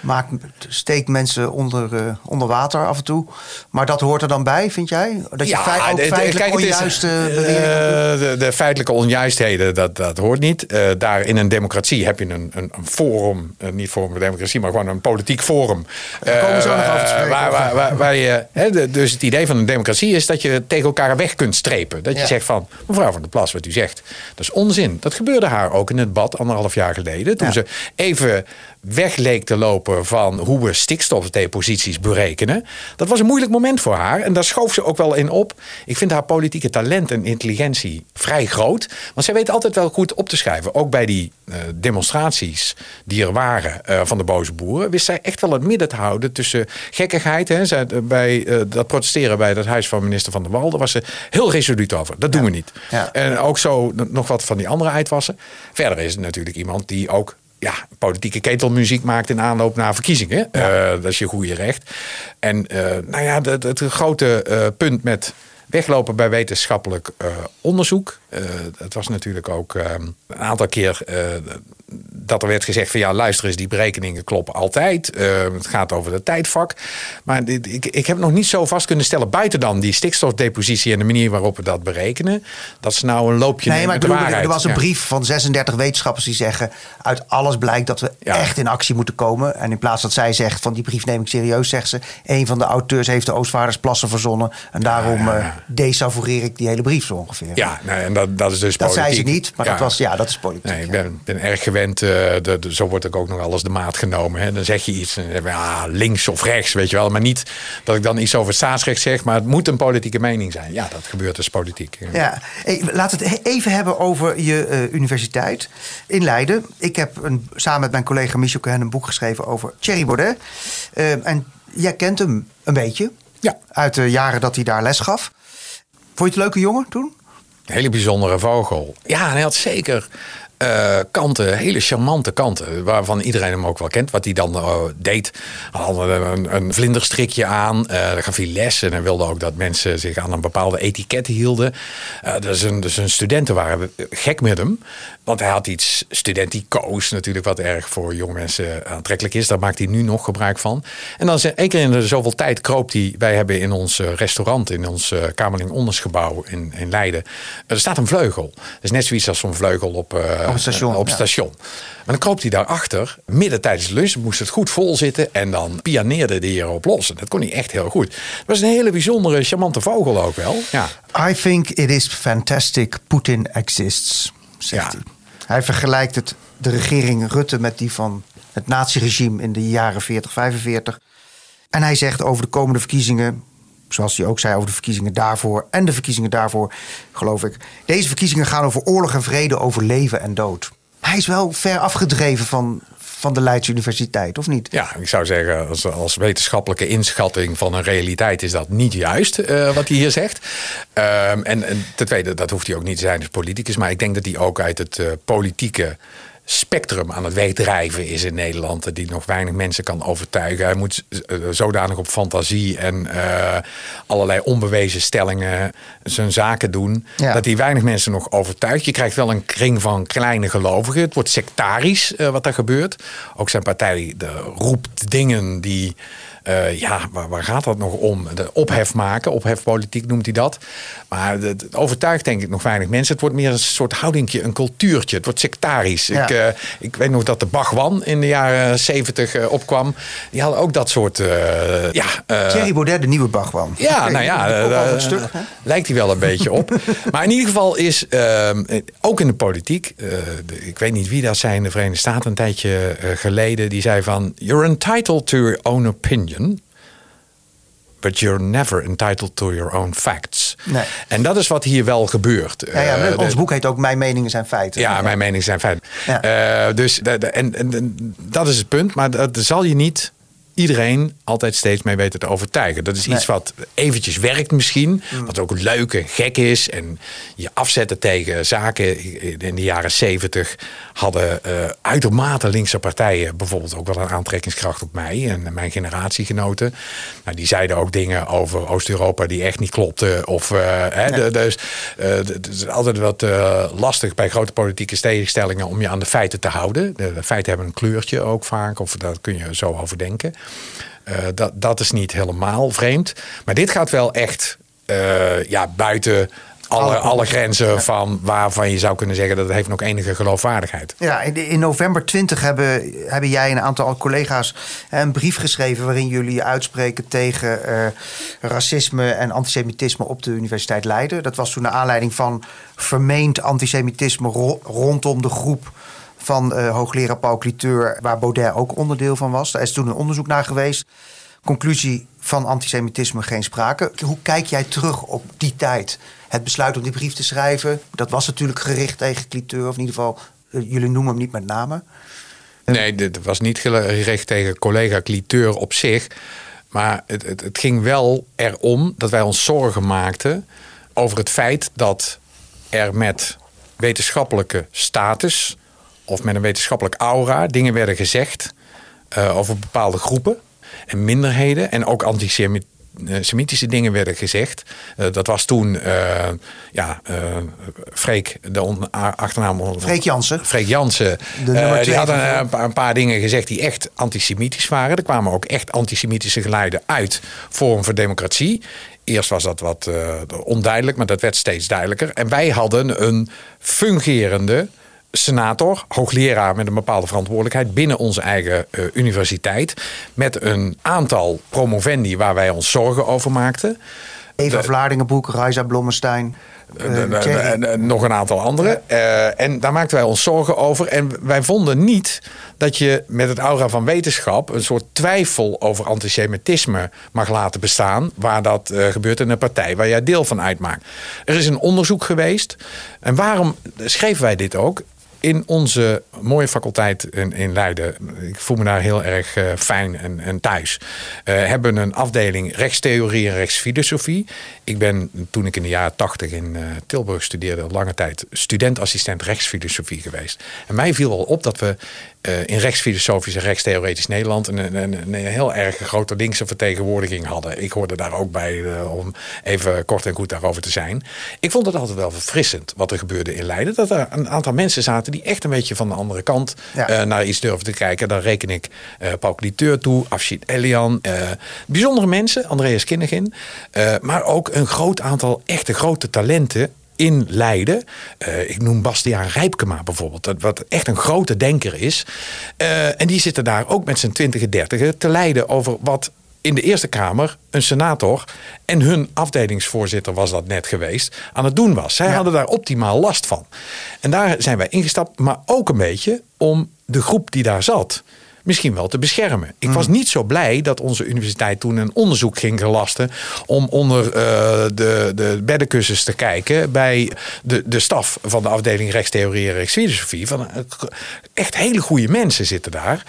Maakt, steekt mensen onder, uh, onder water af en toe. Maar dat hoort er dan bij, vind jij? Dat je ja, feit, ook de, feitelijk onjuiste de, de, feitelijke onjuistheden, dat, dat hoort niet. daar in een democratie heb je een, een, een forum, niet forum voor democratie, maar gewoon een politiek forum. Daar komen zo nog te spreken. Waar, waar, waar, waar je, dus het idee van een democratie is dat je tegen elkaar weg kunt strepen. Dat je zegt van, mevrouw van der Plas, wat u zegt, dat is onzin. Dat gebeurde haar ook in het bad anderhalf jaar geleden. Toen ze even weg leek te lopen van hoe we stikstofdeposities berekenen. Dat was een moeilijk moment voor haar. En daar schoof ze ook wel in op. Ik vind haar politieke talent en intelligentie vrij groot. Want zij weet altijd wel goed op te schrijven. Ook bij die uh, demonstraties die er waren uh, van de boze boeren. Wist zij echt wel het midden te houden tussen gekkigheid. Hè. Zij, uh, bij dat protesteren bij het huis van minister Van der Wal. Daar was ze heel resoluut over. Dat doen ja. we niet. Ja. En ook zo nog wat van die andere uitwassen. Verder is het natuurlijk iemand die ook ja, politieke ketelmuziek maakt in aanloop naar verkiezingen. Ja. Uh, dat is je goede recht. En uh, nou ja, het, het grote uh, punt met weglopen bij wetenschappelijk onderzoek. het was natuurlijk ook een aantal keer dat er werd gezegd van ja, luister eens, die berekeningen kloppen altijd. Het gaat over het tijdvak. Maar dit, ik, ik heb nog niet zo vast kunnen stellen, buiten dan die stikstofdepositie en de manier waarop we dat berekenen, dat ze nou een loopje nee, maar de waarheid. Er was een ja. brief van 36 wetenschappers die zeggen, uit alles blijkt dat we ja. echt in actie moeten komen. En in plaats dat zij zegt van die brief neem ik serieus, zegt ze, een van de auteurs heeft de Oostvaardersplassen verzonnen. En daarom ja, uh, desavoureer ik die hele brief zo ongeveer. Ja, nee, en dat, dat is dus Dat politiek. zei ze niet, maar dat was, ja, dat is politiek. Nee, ik ben, ben erg gewend uh, de, de, zo wordt ook nog alles de maat genomen. Hè. Dan zeg je iets, en, ja, links of rechts, weet je wel. Maar niet dat ik dan iets over staatsrecht zeg, maar het moet een politieke mening zijn. Ja, dat gebeurt dus politiek. Ja, hey, laten we het even hebben over je uh, universiteit in Leiden. Ik heb een, samen met mijn collega Michel Cohen een boek geschreven over Thierry Baudet. Uh, en jij kent hem een beetje. Ja. Uit de jaren dat hij daar les gaf. Vond je het een leuke jongen toen? Hele bijzondere vogel. Ja, hij had zeker uh, kanten, hele charmante kanten, waarvan iedereen hem ook wel kent. Wat hij dan uh, deed, had een, een vlinderstrikje aan, uh, gaf hij les en hij wilde ook dat mensen zich aan een bepaalde etiket hielden. dus, een, dus een studenten waren gek met hem, want hij had iets studentico's natuurlijk, wat erg voor jonge mensen aantrekkelijk is. Daar maakt hij nu nog gebruik van. En dan één keer in de zoveel tijd kroopt hij, wij hebben in ons restaurant, in ons Kamerling Ondersgebouw in, in Leiden, er staat een vleugel. Dat is net zoiets als zo'n vleugel op op het station. Op het station. Maar dan kroopt hij daarachter. Midden tijdens de lunch moest het goed vol zitten. En dan pianeerde hij erop los. En dat kon hij echt heel goed. Het was een hele bijzondere, charmante vogel ook wel. Ja. I think it is fantastic Putin exists, zegt ja. hij. Hij vergelijkt het de regering Rutte met die van het naziregime in de jaren 40, 45. En hij zegt over de komende verkiezingen, zoals hij ook zei over de verkiezingen daarvoor en de verkiezingen daarvoor, geloof ik. Deze verkiezingen gaan over oorlog en vrede, over leven en dood. Hij is wel ver afgedreven van, van de Leidse Universiteit, of niet? Ja, ik zou zeggen, als, als wetenschappelijke inschatting van een realiteit is dat niet juist uh, wat hij hier zegt. Um, en, en ten tweede, dat hoeft hij ook niet te zijn als politicus, maar ik denk dat hij ook uit het uh, politieke spectrum aan het wegdrijven is in Nederland. Die nog weinig mensen kan overtuigen. Hij moet eh, zodanig op fantasie en uh, allerlei onbewezen stellingen zijn zaken doen. Ja. Dat hij weinig mensen nog overtuigt. Je krijgt wel een kring van kleine gelovigen. Het wordt sectarisch uh, wat er gebeurt. Ook zijn partij de, roept dingen die uh, ja, waar, waar, gaat dat nog om? De ophef maken, ophefpolitiek noemt hij dat. Maar het, overtuigt denk ik nog weinig mensen. Het wordt meer een soort houdingje, een cultuurtje. Het wordt sectarisch. Ja. Ik, uh, ik weet nog dat de Bagwan in de jaren zeventig uh, opkwam. Die hadden ook dat soort... ja, Thierry Baudet, de nieuwe Bagwan. Ja, okay, nou ja, stuk, lijkt hij wel een beetje op. maar in ieder geval is, ook in de politiek... De, ik weet niet wie dat zijn in de Verenigde Staten een tijdje geleden... die zei van... You're entitled to your own opinion but you're never entitled to your own facts. Nee. En dat is wat hier wel gebeurt. Ja, ja, uh, ons boek heet ook Mijn meningen zijn feiten. Ja, Mijn meningen zijn feiten. Ja. Uh, dus en, dat is het punt. Maar dat zal je niet iedereen altijd steeds mee weten te overtuigen. Dat is iets wat eventjes werkt misschien. Mm. Wat ook leuk en gek is. En je afzetten tegen zaken. In de jaren zeventig hadden uh, uitermate linkse partijen bijvoorbeeld ook wel een aantrekkingskracht op mij en mijn generatiegenoten. Nou, die zeiden ook dingen over Oost-Europa die echt niet klopten. Of, uh, hè, dus uh, het is altijd wat lastig bij grote politieke tegenstellingen om je aan de feiten te houden. De, de feiten hebben een kleurtje ook vaak. Of daar kun je zo over denken. Uh, dat, dat is niet helemaal vreemd. Maar dit gaat wel echt uh, ja, buiten alle, alle grenzen van waarvan je zou kunnen zeggen dat het heeft nog enige geloofwaardigheid. Ja, in, in november 20 hebben, hebben jij en een aantal collega's een brief geschreven waarin jullie uitspreken tegen uh, racisme en antisemitisme op de Universiteit Leiden. Dat was toen naar aanleiding van vermeend antisemitisme ro rondom de groep van uh, hoogleraar Paul Cliteur, waar Baudet ook onderdeel van was. Daar is toen een onderzoek naar geweest. Conclusie van antisemitisme geen sprake. Hoe kijk jij terug op die tijd? Het besluit om die brief te schrijven, dat was natuurlijk gericht tegen Cliteur, of in ieder geval, uh, jullie noemen hem niet met name. Nee, dit was niet gericht tegen collega Cliteur op zich. Maar het, het, het ging wel erom dat wij ons zorgen maakten over het feit dat er met wetenschappelijke status of met een wetenschappelijk aura dingen werden gezegd uh, over bepaalde groepen en minderheden en ook antisemitische dingen werden gezegd. Uh, dat was toen, uh, ja, Freek, de achternaam... Freek Jansen. Freek Jansen. die had een, een, paar, dingen gezegd die echt antisemitisch waren. Er kwamen ook echt antisemitische geluiden uit Forum voor Democratie. Eerst was dat wat onduidelijk, maar dat werd steeds duidelijker. En wij hadden een fungerende senator, hoogleraar met een bepaalde verantwoordelijkheid binnen onze eigen uh, universiteit. Met een aantal promovendi waar wij ons zorgen over maakten. Eva Vlaardingenboek, Raisa Blommestein. Uh, nog een aantal andere. Uh, en daar maakten wij ons zorgen over. En wij vonden niet dat je met het aura van wetenschap een soort twijfel over antisemitisme mag laten bestaan. Waar dat uh, gebeurt in een partij waar jij deel van uitmaakt. Er is een onderzoek geweest. En waarom schreven wij dit ook? In onze mooie faculteit in, in Leiden, ik voel me daar heel erg uh, fijn en, thuis, uh, hebben een afdeling rechtstheorie en rechtsfilosofie. Ik ben toen ik in de jaren tachtig in uh, Tilburg studeerde, lange tijd studentassistent rechtsfilosofie geweest. En mij viel al op dat we in rechtsfilosofisch en rechtstheoretisch Nederland een, een, een, heel erg grote linkse vertegenwoordiging hadden. Ik hoorde daar ook bij om even kort en goed daarover te zijn. Ik vond het altijd wel verfrissend wat er gebeurde in Leiden. Dat er een aantal mensen zaten die echt een beetje van de andere kant ja. uh, naar iets durven te kijken. Dan reken ik Paul Cliteur toe, Afshid Elian. Bijzondere mensen, Andreas Kinnegin. maar ook een groot aantal echte grote talenten in Leiden. Uh, ik noem Bastiaan Rijpkema bijvoorbeeld, wat echt een grote denker is. Uh, en die zitten daar ook met zijn twintige, dertigen te leiden over wat in de Eerste Kamer een senator en hun afdelingsvoorzitter was dat net geweest, aan het doen was. Zij Ja. hadden daar optimaal last van. En daar zijn wij ingestapt, maar ook een beetje om de groep die daar zat misschien wel te beschermen. Ik was niet zo blij dat onze universiteit toen een onderzoek ging gelasten om onder eh, de, de beddenkussens te kijken bij de, de staf van de afdeling rechtstheorie en rechtsfilosofie. Van, eh, echt hele goede mensen zitten daar.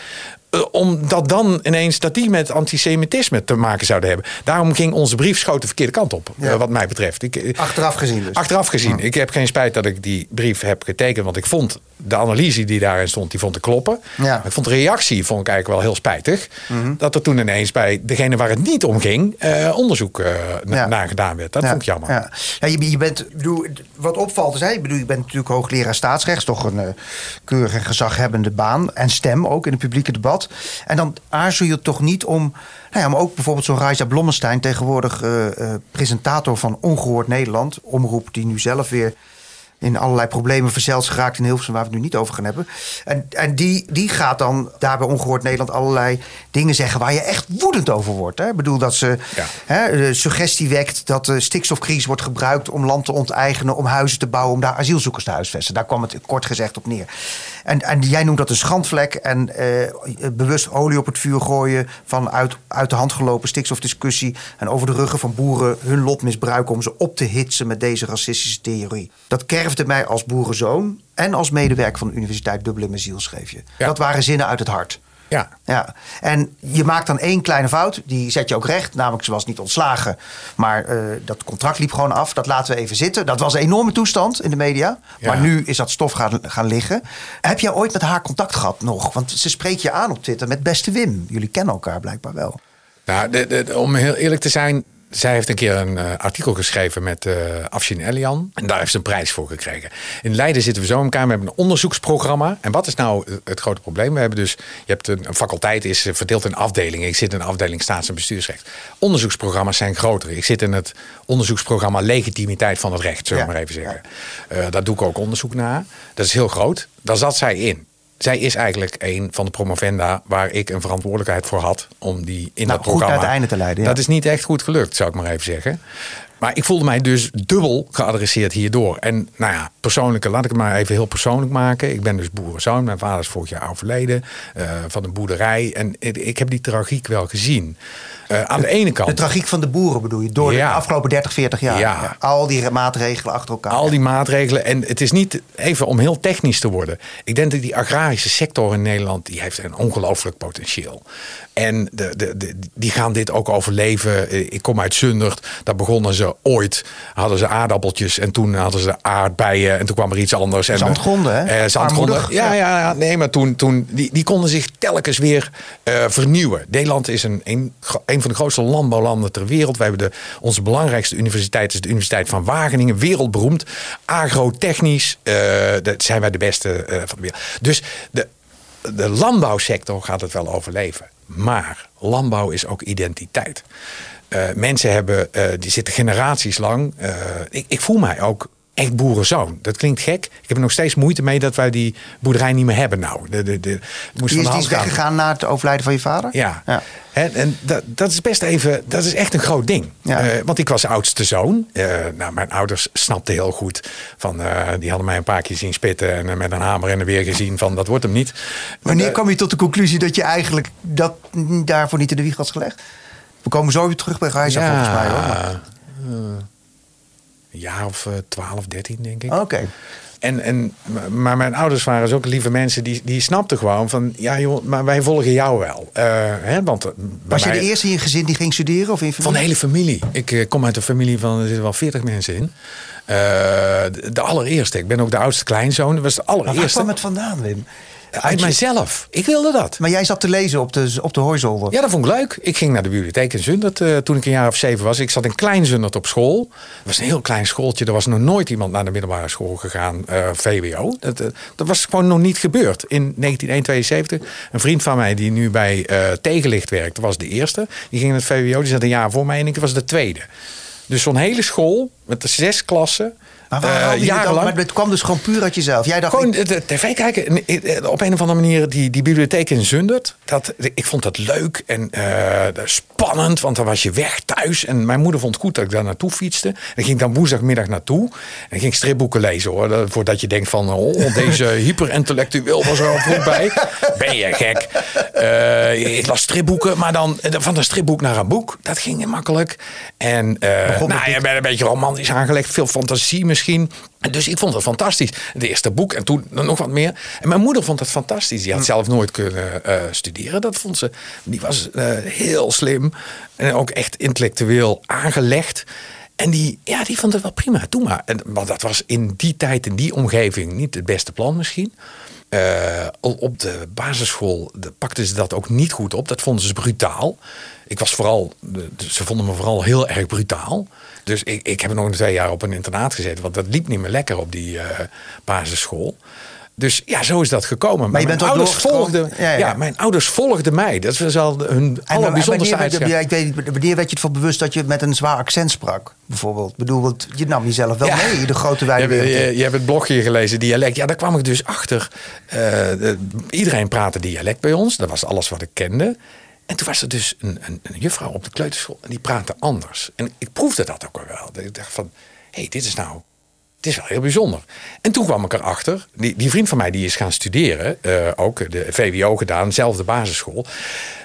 Eh, omdat dan ineens dat die met antisemitisme te maken zouden hebben. Daarom ging onze brief schoot de verkeerde kant op, Ja. eh, wat mij betreft. Ik, eh, Achteraf gezien dus. Achteraf gezien. Ik heb geen spijt dat ik die brief heb getekend. Want ik vond de analyse die daarin stond, die vond ik kloppen. Ja. Mhm. Ik vond de reactie vond ik eigenlijk wel heel spijtig. Dat er toen ineens bij degene waar het niet om ging... onderzoek na- naar gedaan werd. Dat vond ik jammer. Ja. Ja, je, je bent, bedoel, wat opvalt is, hè, ik bedoel, je bent natuurlijk hoogleraar staatsrecht, toch een uh, keurig en gezaghebbende baan en stem ook in het publieke debat. En dan aarzel je toch niet om, nou ja, maar ook bijvoorbeeld zo'n Raisa Blommestein, tegenwoordig uh, uh, presentator van Ongehoord Nederland, omroep die nu zelf weer in allerlei problemen verzeild geraakt in Hilversum, waar we het nu niet over gaan hebben. En, en die, die gaat dan daar bij Ongehoord Nederland allerlei dingen zeggen waar je echt woedend over wordt. Hè? Ik bedoel dat ze Ja. hè, de suggestie wekt dat de stikstofcrisis wordt gebruikt om land te onteigenen, om huizen te bouwen, om daar asielzoekers te huisvesten. Daar kwam het kort gezegd op neer. En, en jij noemt dat een schandvlek en eh, bewust olie op het vuur gooien van uit, uit de hand gelopen stikstofdiscussie en over de ruggen van boeren hun lot misbruiken om ze op te hitsen met deze racistische theorie. Dat kerfde mij als boerenzoon en als medewerker van de Universiteit Dublin mijn ziel, schreef je. Ja. Dat waren zinnen uit het hart. Ja. Ja, en je maakt dan één kleine fout, die zet je ook recht. Namelijk, ze was niet ontslagen, maar uh, dat contract liep gewoon af. Dat laten we even zitten. Dat was een enorme toestand in de media. Ja. Maar nu is dat stof gaan, gaan liggen. Heb jij ooit met haar contact gehad nog? Want ze spreekt je aan op Twitter met beste Wim. Jullie kennen elkaar blijkbaar wel. Nou, de, de, om heel eerlijk te zijn, zij heeft een keer een uh, artikel geschreven met uh, Afshin Elian. En daar heeft ze een prijs voor gekregen. In Leiden zitten we zo in elkaar. We hebben een onderzoeksprogramma. En wat is nou het grote probleem? We hebben dus, je hebt een, een faculteit is verdeeld in afdelingen. Ik zit in de afdeling staats- en bestuursrecht. Onderzoeksprogramma's zijn groter. Ik zit in het onderzoeksprogramma legitimiteit van het recht, zullen we ja. maar even zeggen. Uh, daar doe ik ook onderzoek naar. Dat is heel groot. Daar zat zij in zij is eigenlijk een van de promovenda waar ik een verantwoordelijkheid voor had om die in nou, dat programma. Goed naar het einde te leiden. Ja. Dat is niet echt goed gelukt, zou ik maar even zeggen. Maar ik voelde mij dus dubbel geadresseerd hierdoor. En nou ja, persoonlijke, laat ik het maar even heel persoonlijk maken. Ik ben dus boerenzoon. Mijn vader is vorig jaar overleden uh, van een boerderij. En ik, ik heb die tragiek wel gezien. Uh, aan de, de, ene kant. De tragiek van de boeren bedoel je, door ja. de afgelopen 30, 40 jaar. Ja. Al die maatregelen achter elkaar. Al die maatregelen. En het is niet even om heel technisch te worden. Ik denk dat die agrarische sector in Nederland, die heeft een ongelooflijk potentieel. En de, de, die gaan dit ook overleven. Ik kom uit Zundert. Daar begonnen ze ooit. Hadden ze aardappeltjes. En toen hadden ze aardbeien. En toen kwam er iets anders. En, zandgronden, hè? Uh, zandgronden. Ja, ja, ja, nee, maar toen, toen die, die konden zich telkens weer uh, vernieuwen. Nederland is een, een, een van de grootste landbouwlanden ter wereld. Wij hebben de, onze belangrijkste universiteit is de Universiteit van Wageningen. Wereldberoemd. Agrotechnisch. Dat zijn wij de beste van de wereld. Dus de, de landbouwsector gaat het wel overleven. Maar landbouw is ook identiteit. Uh, mensen hebben, uh, die zitten generaties lang. Uh, ik, ik, voel mij ook echt boerenzoon. Dat klinkt gek. Ik heb er nog steeds moeite mee dat wij die boerderij niet meer hebben nou. De, de, de, moest die is, die weggegaan na het overlijden van je vader? Ja. ja. En, en dat, dat, is best even, dat is echt een groot ding. Ja. Uh, want ik was oudste zoon. Uh, nou, mijn ouders snapten heel goed. Van, uh, die hadden mij een paar keer zien spitten. En met een hamer en een weer gezien van dat wordt hem niet. Wanneer kwam je tot de conclusie dat je eigenlijk dat daarvoor niet in de wieg had gelegd? We komen zo weer terug bij Reisa ja, volgens mij hoor. Maar... een jaar of 12, 13 denk ik. Oké. Okay. En, en, maar mijn ouders waren dus ook lieve mensen die, die snapten gewoon van ja joh, maar wij volgen jou wel. Uh, hè, want Was je de eerste in je gezin die ging studeren? Of in van de hele familie. Ik uh, kom uit een familie van er zitten wel 40 mensen in. Uh, de, de, allereerste. Ik ben ook de oudste kleinzoon. Dat was de allereerste. Maar waar kwam het vandaan, Wim? Uit mijzelf. Ik wilde dat. Maar jij zat te lezen op de, op de hooizolder. Ja, dat vond ik leuk. Ik ging naar de bibliotheek in Zundert uh, toen ik een jaar of zeven was. Ik zat in Klein Zundert op school. Het was een heel klein schooltje. Er was nog nooit iemand naar de middelbare school gegaan, uh, VWO. Dat, uh, dat was gewoon nog niet gebeurd. In 1972, een vriend van mij die nu bij Tegenlicht werkt, was de eerste. Die ging naar het VWO, die zat een jaar voor mij en ik was de tweede. Dus zo'n hele school met de zes klassen Maar, waar Eh, het dan? jarenlang. maar het kwam dus gewoon puur uit jezelf. Jij dacht, Gewoon ik- de tv kijken. En, eh, Op een of andere manier, die, die bibliotheek in Zundert. Dat, ik vond dat leuk en eh, spannend. Want dan was je weg thuis. En mijn moeder vond het goed dat ik daar naartoe fietste. En ik ging dan woensdagmiddag naartoe. En ik ging stripboeken lezen hoor. Dat- Voordat je denkt van, oh, deze hyperintellectueel was er al vroeg bij. Ben je gek? Eh, ik las stripboeken, maar dan van een stripboek naar een boek. Dat ging makkelijk. En nou, je bent een beetje romantisch aangelegd. Veel fantasie misschien. En Dus ik vond het fantastisch. Het eerste boek en toen nog wat meer. En mijn moeder vond het fantastisch. Die had zelf nooit kunnen eh, studeren. Dat vond ze. Die was eh, heel slim. En ook echt intellectueel aangelegd. En die, ja, die vond het wel prima. Doe maar. En, want dat was in die tijd, in die omgeving, niet het beste plan misschien. Eh, op de basisschool de- pakten ze dat ook niet goed op. Dat vonden ze brutaal. Ik was vooral, de- ze vonden me vooral heel erg brutaal. Dus ik, ik heb nog twee jaar op een internaat gezeten. Want dat liep niet meer lekker op die eh, basisschool. Dus ja, zo is dat gekomen. Maar, je mijn bent ook ouders volgden. Ja, Ja, ja. mijn ouders volgden mij. Dat was al hun allerbijzonderste ja, ik weet wanneer werd je ervan bewust dat je met een zwaar accent sprak? Bijvoorbeeld. Bedoel, je nam jezelf wel mee, de grote wijde Je, wereld. je, je hebt het blogje gelezen, dialect. Ja, daar kwam ik dus achter. Eh, de- iedereen praatte dialect bij ons. Dat was alles wat ik kende. En toen was er dus een, een, een juffrouw op de kleuterschool en die praatte anders. En ik proefde dat ook wel. Dat Ik dacht van, hé, hey, dit is nou... Het is wel heel bijzonder. En toen kwam ik erachter. Die, die vriend van mij die is gaan studeren. eh, ook de VWO gedaan. Dezelfde basisschool.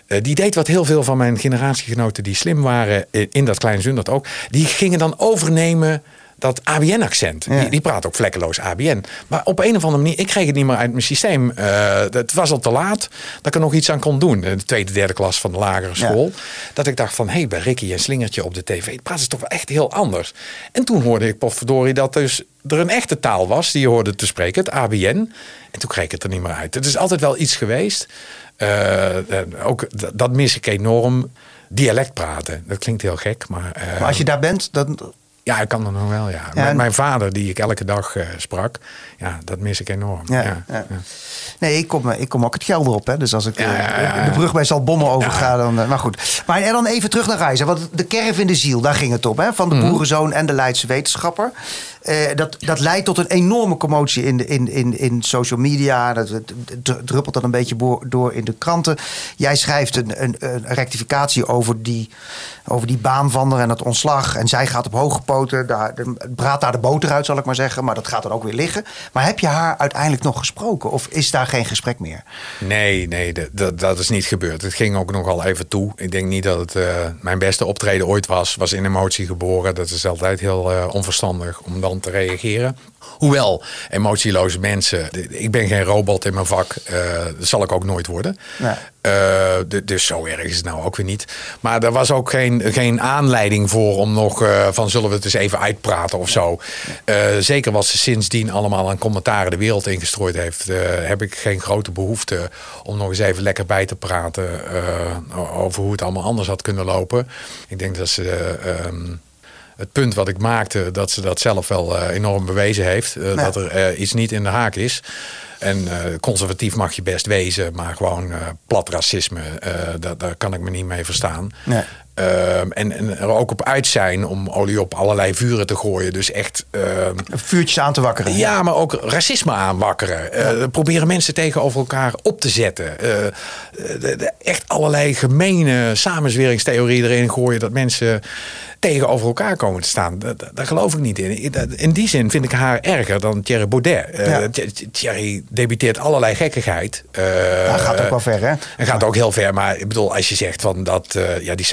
Eh, die deed wat heel veel van mijn generatiegenoten die slim waren. In, in dat kleine Zundert ook. Die gingen dan overnemen dat ABN-accent. Ja. Die, die praat ook vlekkeloos ABN. Maar op een of andere manier, ik kreeg het niet meer uit mijn systeem. Eh, het was al te laat dat ik er nog iets aan kon doen. De tweede, derde klas van de lagere school. Dat ik dacht van, hé, hey, bij Ricky en Slingertje op de tv... praten ze toch wel echt heel anders. En toen hoorde ik potverdorie dat dus er een echte taal was... die je hoorde te spreken, het ABN. En toen kreeg ik het er niet meer uit. Het is altijd wel iets geweest. Eh, ook dat mis ik enorm. Dialect praten, dat klinkt heel gek, maar... Maar als je daar bent, dan... ja, ik kan dat nog wel, ja. Ja, Met en- mijn vader, die ik elke dag eh, sprak, ja, dat mis ik enorm. Ja, Ja, ja. ja. Nee, ik kom, eh, ik kom ook het geld erop. Hè. Dus als ik eh, de brug bij Zaltbommel overga, dan... eh, Maar goed. Maar en dan even terug naar reizen. Want de kerf in de ziel, daar ging het om. Hè? Van de Mhm. boerenzoon en de Leidse wetenschapper. Eh, dat, dat leidt tot een enorme commotie in, in, in, in social media. Dat, het d- druppelt dan een beetje door in de kranten. Jij schrijft een, een, een rectificatie over die, over die baan en het ontslag. En zij gaat op hoge poten. Daar, braadt daar de boter uit, zal ik maar zeggen. Maar dat gaat dan ook weer liggen. Maar heb je haar uiteindelijk nog gesproken? Of is daar geen gesprek meer? Nee, nee, dat- dat, dat is niet gebeurd. Het ging ook nogal even toe. Ik denk niet dat het eh, mijn beste optreden ooit was. Was in emotie geboren. Dat is altijd heel eh, onverstandig om dan te reageren. Hoewel, emotieloze mensen... Ik ben geen robot in mijn vak. eh, dat zal ik ook nooit worden. Eh, dus zo erg is het nou ook weer niet. Maar er was ook geen, geen aanleiding voor om nog eh, van zullen we het eens even uitpraten of zo. Zeker wat ze sindsdien allemaal aan commentaren de wereld ingestrooid heeft, heb ik geen grote behoefte om nog eens even lekker bij te praten over hoe het allemaal anders had kunnen lopen. Ik denk dat ze. eh, ehm, het punt wat ik maakte, dat ze dat zelf wel eh, enorm bewezen heeft. eh. Dat er eh, iets niet in de haak is. En conservatief mag je best wezen, maar gewoon plat racisme, daar, daar kan ik me niet mee verstaan. Nee. Ehm, en, en er ook op uit zijn om olie op allerlei vuren te gooien. Dus echt. ehm, Vuurtjes aan te wakkeren. ja, maar ook racisme aanwakkeren. Eh, proberen mensen tegenover elkaar op te zetten. Eh, de- de- echt allerlei gemene samenzweringstheorieën erin gooien. Dat mensen tegenover elkaar komen te staan. Daar geloof ik niet in. In die zin vind ik haar erger dan Thierry Baudet. Eh, Ja. Th- Thierry debiteert allerlei gekkigheid. Eh, Hij gaat ook wel ver, hè? en gaat ook heel ver. Maar ik bedoel, als je zegt van dat eh, ja, die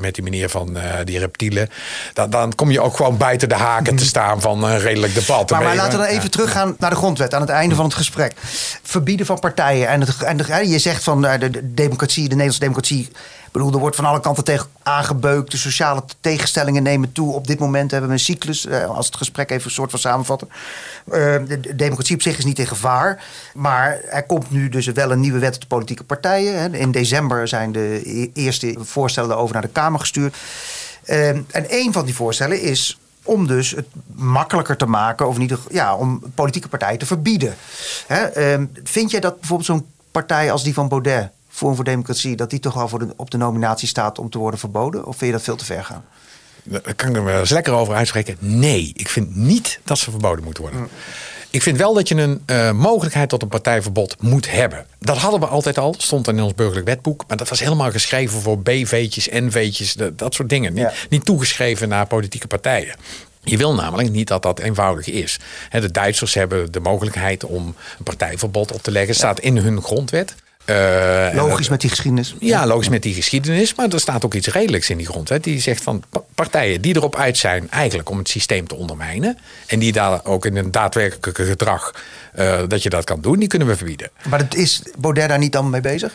met die manier van eh, die reptielen. Dan, dan kom je ook gewoon buiten de haken te staan van een redelijk debat. Maar, maar laten we dan even teruggaan naar de grondwet aan het einde van het gesprek. Verbieden van partijen. En, het, en de- je zegt van eh, de democratie, de Nederlandse democratie. Bedoel, er wordt van alle kanten tegen aangebeukt. De sociale tegenstellingen nemen toe. Op dit moment hebben we een cyclus. eh, als het gesprek even een soort van samenvatten. Eh, de, de democratie op zich is niet in gevaar. Maar er komt nu dus wel een nieuwe wet op de politieke partijen. In december zijn de e- eerste voorstellen over naar de Kamer gestuurd. Eh, en een van die voorstellen is om dus het makkelijker te maken, of geval ja, om politieke partijen te verbieden. Hè, ehm, vind jij dat bijvoorbeeld zo'n partij als die van Baudet, Forum voor Democratie, dat die toch al voor de, op de nominatie staat om te worden verboden? Of vind je dat veel te ver gaan? daar kan ik er wel eens lekker over uitspreken. Nee, ik vind niet dat ze verboden moeten worden. Ik vind wel dat je een uh, mogelijkheid tot een partijverbod moet hebben. Dat hadden we altijd al, stond in ons burgerlijk wetboek. Maar dat was helemaal geschreven voor BV'tjes, NV'tjes, dat, dat soort dingen. Niet, niet toegeschreven naar politieke partijen. Je wil namelijk niet dat dat eenvoudig is. De Duitsers hebben de mogelijkheid om een partijverbod op te leggen. staat in hun grondwet. Uh, logisch met die geschiedenis. Ja, logisch met die geschiedenis. Maar er staat ook iets redelijks in die grondwet. Die zegt van partijen die erop uit zijn eigenlijk om het systeem te ondermijnen. En die daar ook in een daadwerkelijke gedrag uh, dat je dat kan doen, die kunnen we verbieden. Maar is Baudet daar niet dan mee bezig?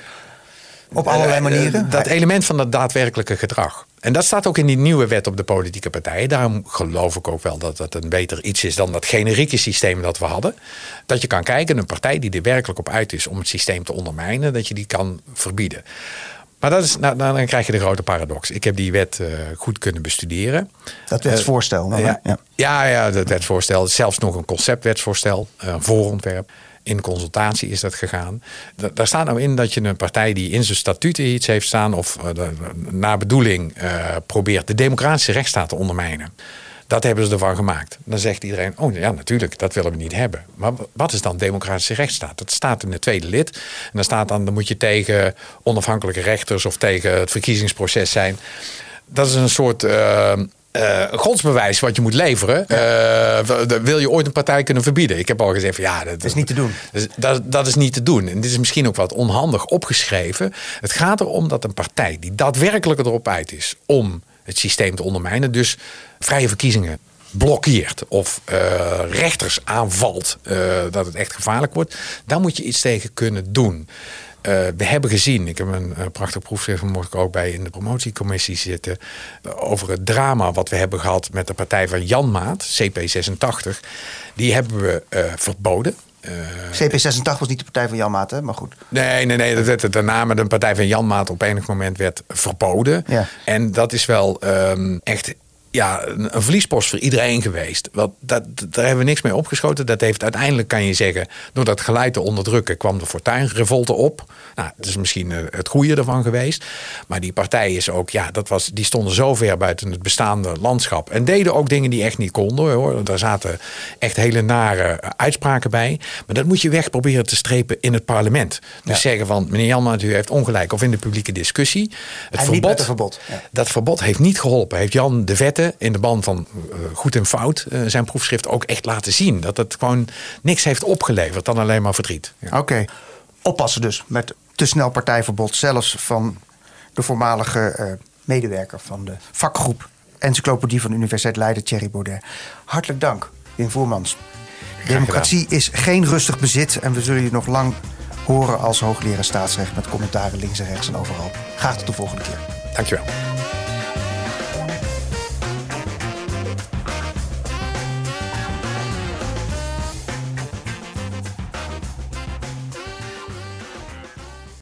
Op allerlei uh, manieren? dat element van dat daadwerkelijke gedrag. En dat staat ook in die nieuwe wet op de politieke partijen. Daarom geloof ik ook wel dat dat een beter iets is dan dat generieke systeem dat we hadden. Dat je kan kijken, een partij die er werkelijk op uit is om het systeem te ondermijnen, dat je die kan verbieden. Maar dat is, nou, dan krijg je de grote paradox. Ik heb die wet uh, goed kunnen bestuderen. Dat wetsvoorstel? Uh, ja, ja. ja, ja, dat wetsvoorstel. Zelfs nog een conceptwetsvoorstel, een voorontwerp in consultatie is dat gegaan. daar staat nou in dat je een partij die in zijn statuten iets heeft staan of uh, naar bedoeling uh, probeert de democratische rechtsstaat te ondermijnen. Dat hebben ze ervan gemaakt. Dan zegt iedereen: Oh ja, natuurlijk, dat willen we niet hebben. Maar wat is dan democratische rechtsstaat? Dat staat in het tweede lid. En dan staat dan: dan moet je tegen onafhankelijke rechters of tegen het verkiezingsproces zijn. Dat is een soort. Uh, uh, godsbewijs wat je moet leveren. Uh, wil je ooit een partij kunnen verbieden? Ik heb al gezegd van ja, dat, is niet te doen. Dat, dat, is niet te doen. En dit is misschien ook wat onhandig opgeschreven. Het gaat erom dat een partij die daadwerkelijk erop uit is om het systeem te ondermijnen, dus vrije verkiezingen blokkeert of uh, rechters aanvalt, dat het echt gevaarlijk wordt, daar moet je iets tegen kunnen doen. Uh, we hebben gezien, ik heb een uh, prachtig proefschrift, mocht ik ook bij in de promotiecommissie zitten, over het drama wat we hebben gehad met de partij van Jan Maat, CP86. Die hebben we verboden. CP86 was niet de partij van Jan Maat, hè? maar goed. Nee, nee, nee. Dat werd daarna met de partij van Jan Maat op enig moment werd verboden. Ja. En dat is wel um, echt ja, een, een verliespost voor iedereen geweest. Want dat, daar hebben we niks mee opgeschoten. Dat heeft uiteindelijk, kan je zeggen, door dat geleid te onderdrukken, kwam de fortuinrevolte op. Nou, dat is misschien eh, het goede ervan geweest. Maar die partij is ook, ja, dat was, die stonden zo ver buiten het bestaande landschap. En deden ook dingen die echt niet konden hoor. Daar zaten echt hele nare uitspraken bij. Maar dat moet je weg proberen te strepen in het parlement. Dus ja. zeggen van, meneer Janmaat, u heeft ongelijk. Of in de publieke discussie. Het en verbod, verbod. Ja. Dat verbod heeft niet geholpen. Heeft Jan de Vet in de band van uh, goed en fout uh, zijn proefschrift ook echt laten zien. Dat het gewoon niks heeft opgeleverd dan alleen maar verdriet. Ja. Oké, okay. oppassen dus met te snel partijverbod. Zelfs van de voormalige uh, medewerker van de vakgroep Encyclopedie van de Universiteit Leiden, Thierry Baudet. Hartelijk dank, Wim Voermans. Democratie is geen rustig bezit en we zullen je nog lang horen als hoogleraar staatsrecht met commentaren links en rechts en overal. Graag tot de volgende keer. Dankjewel.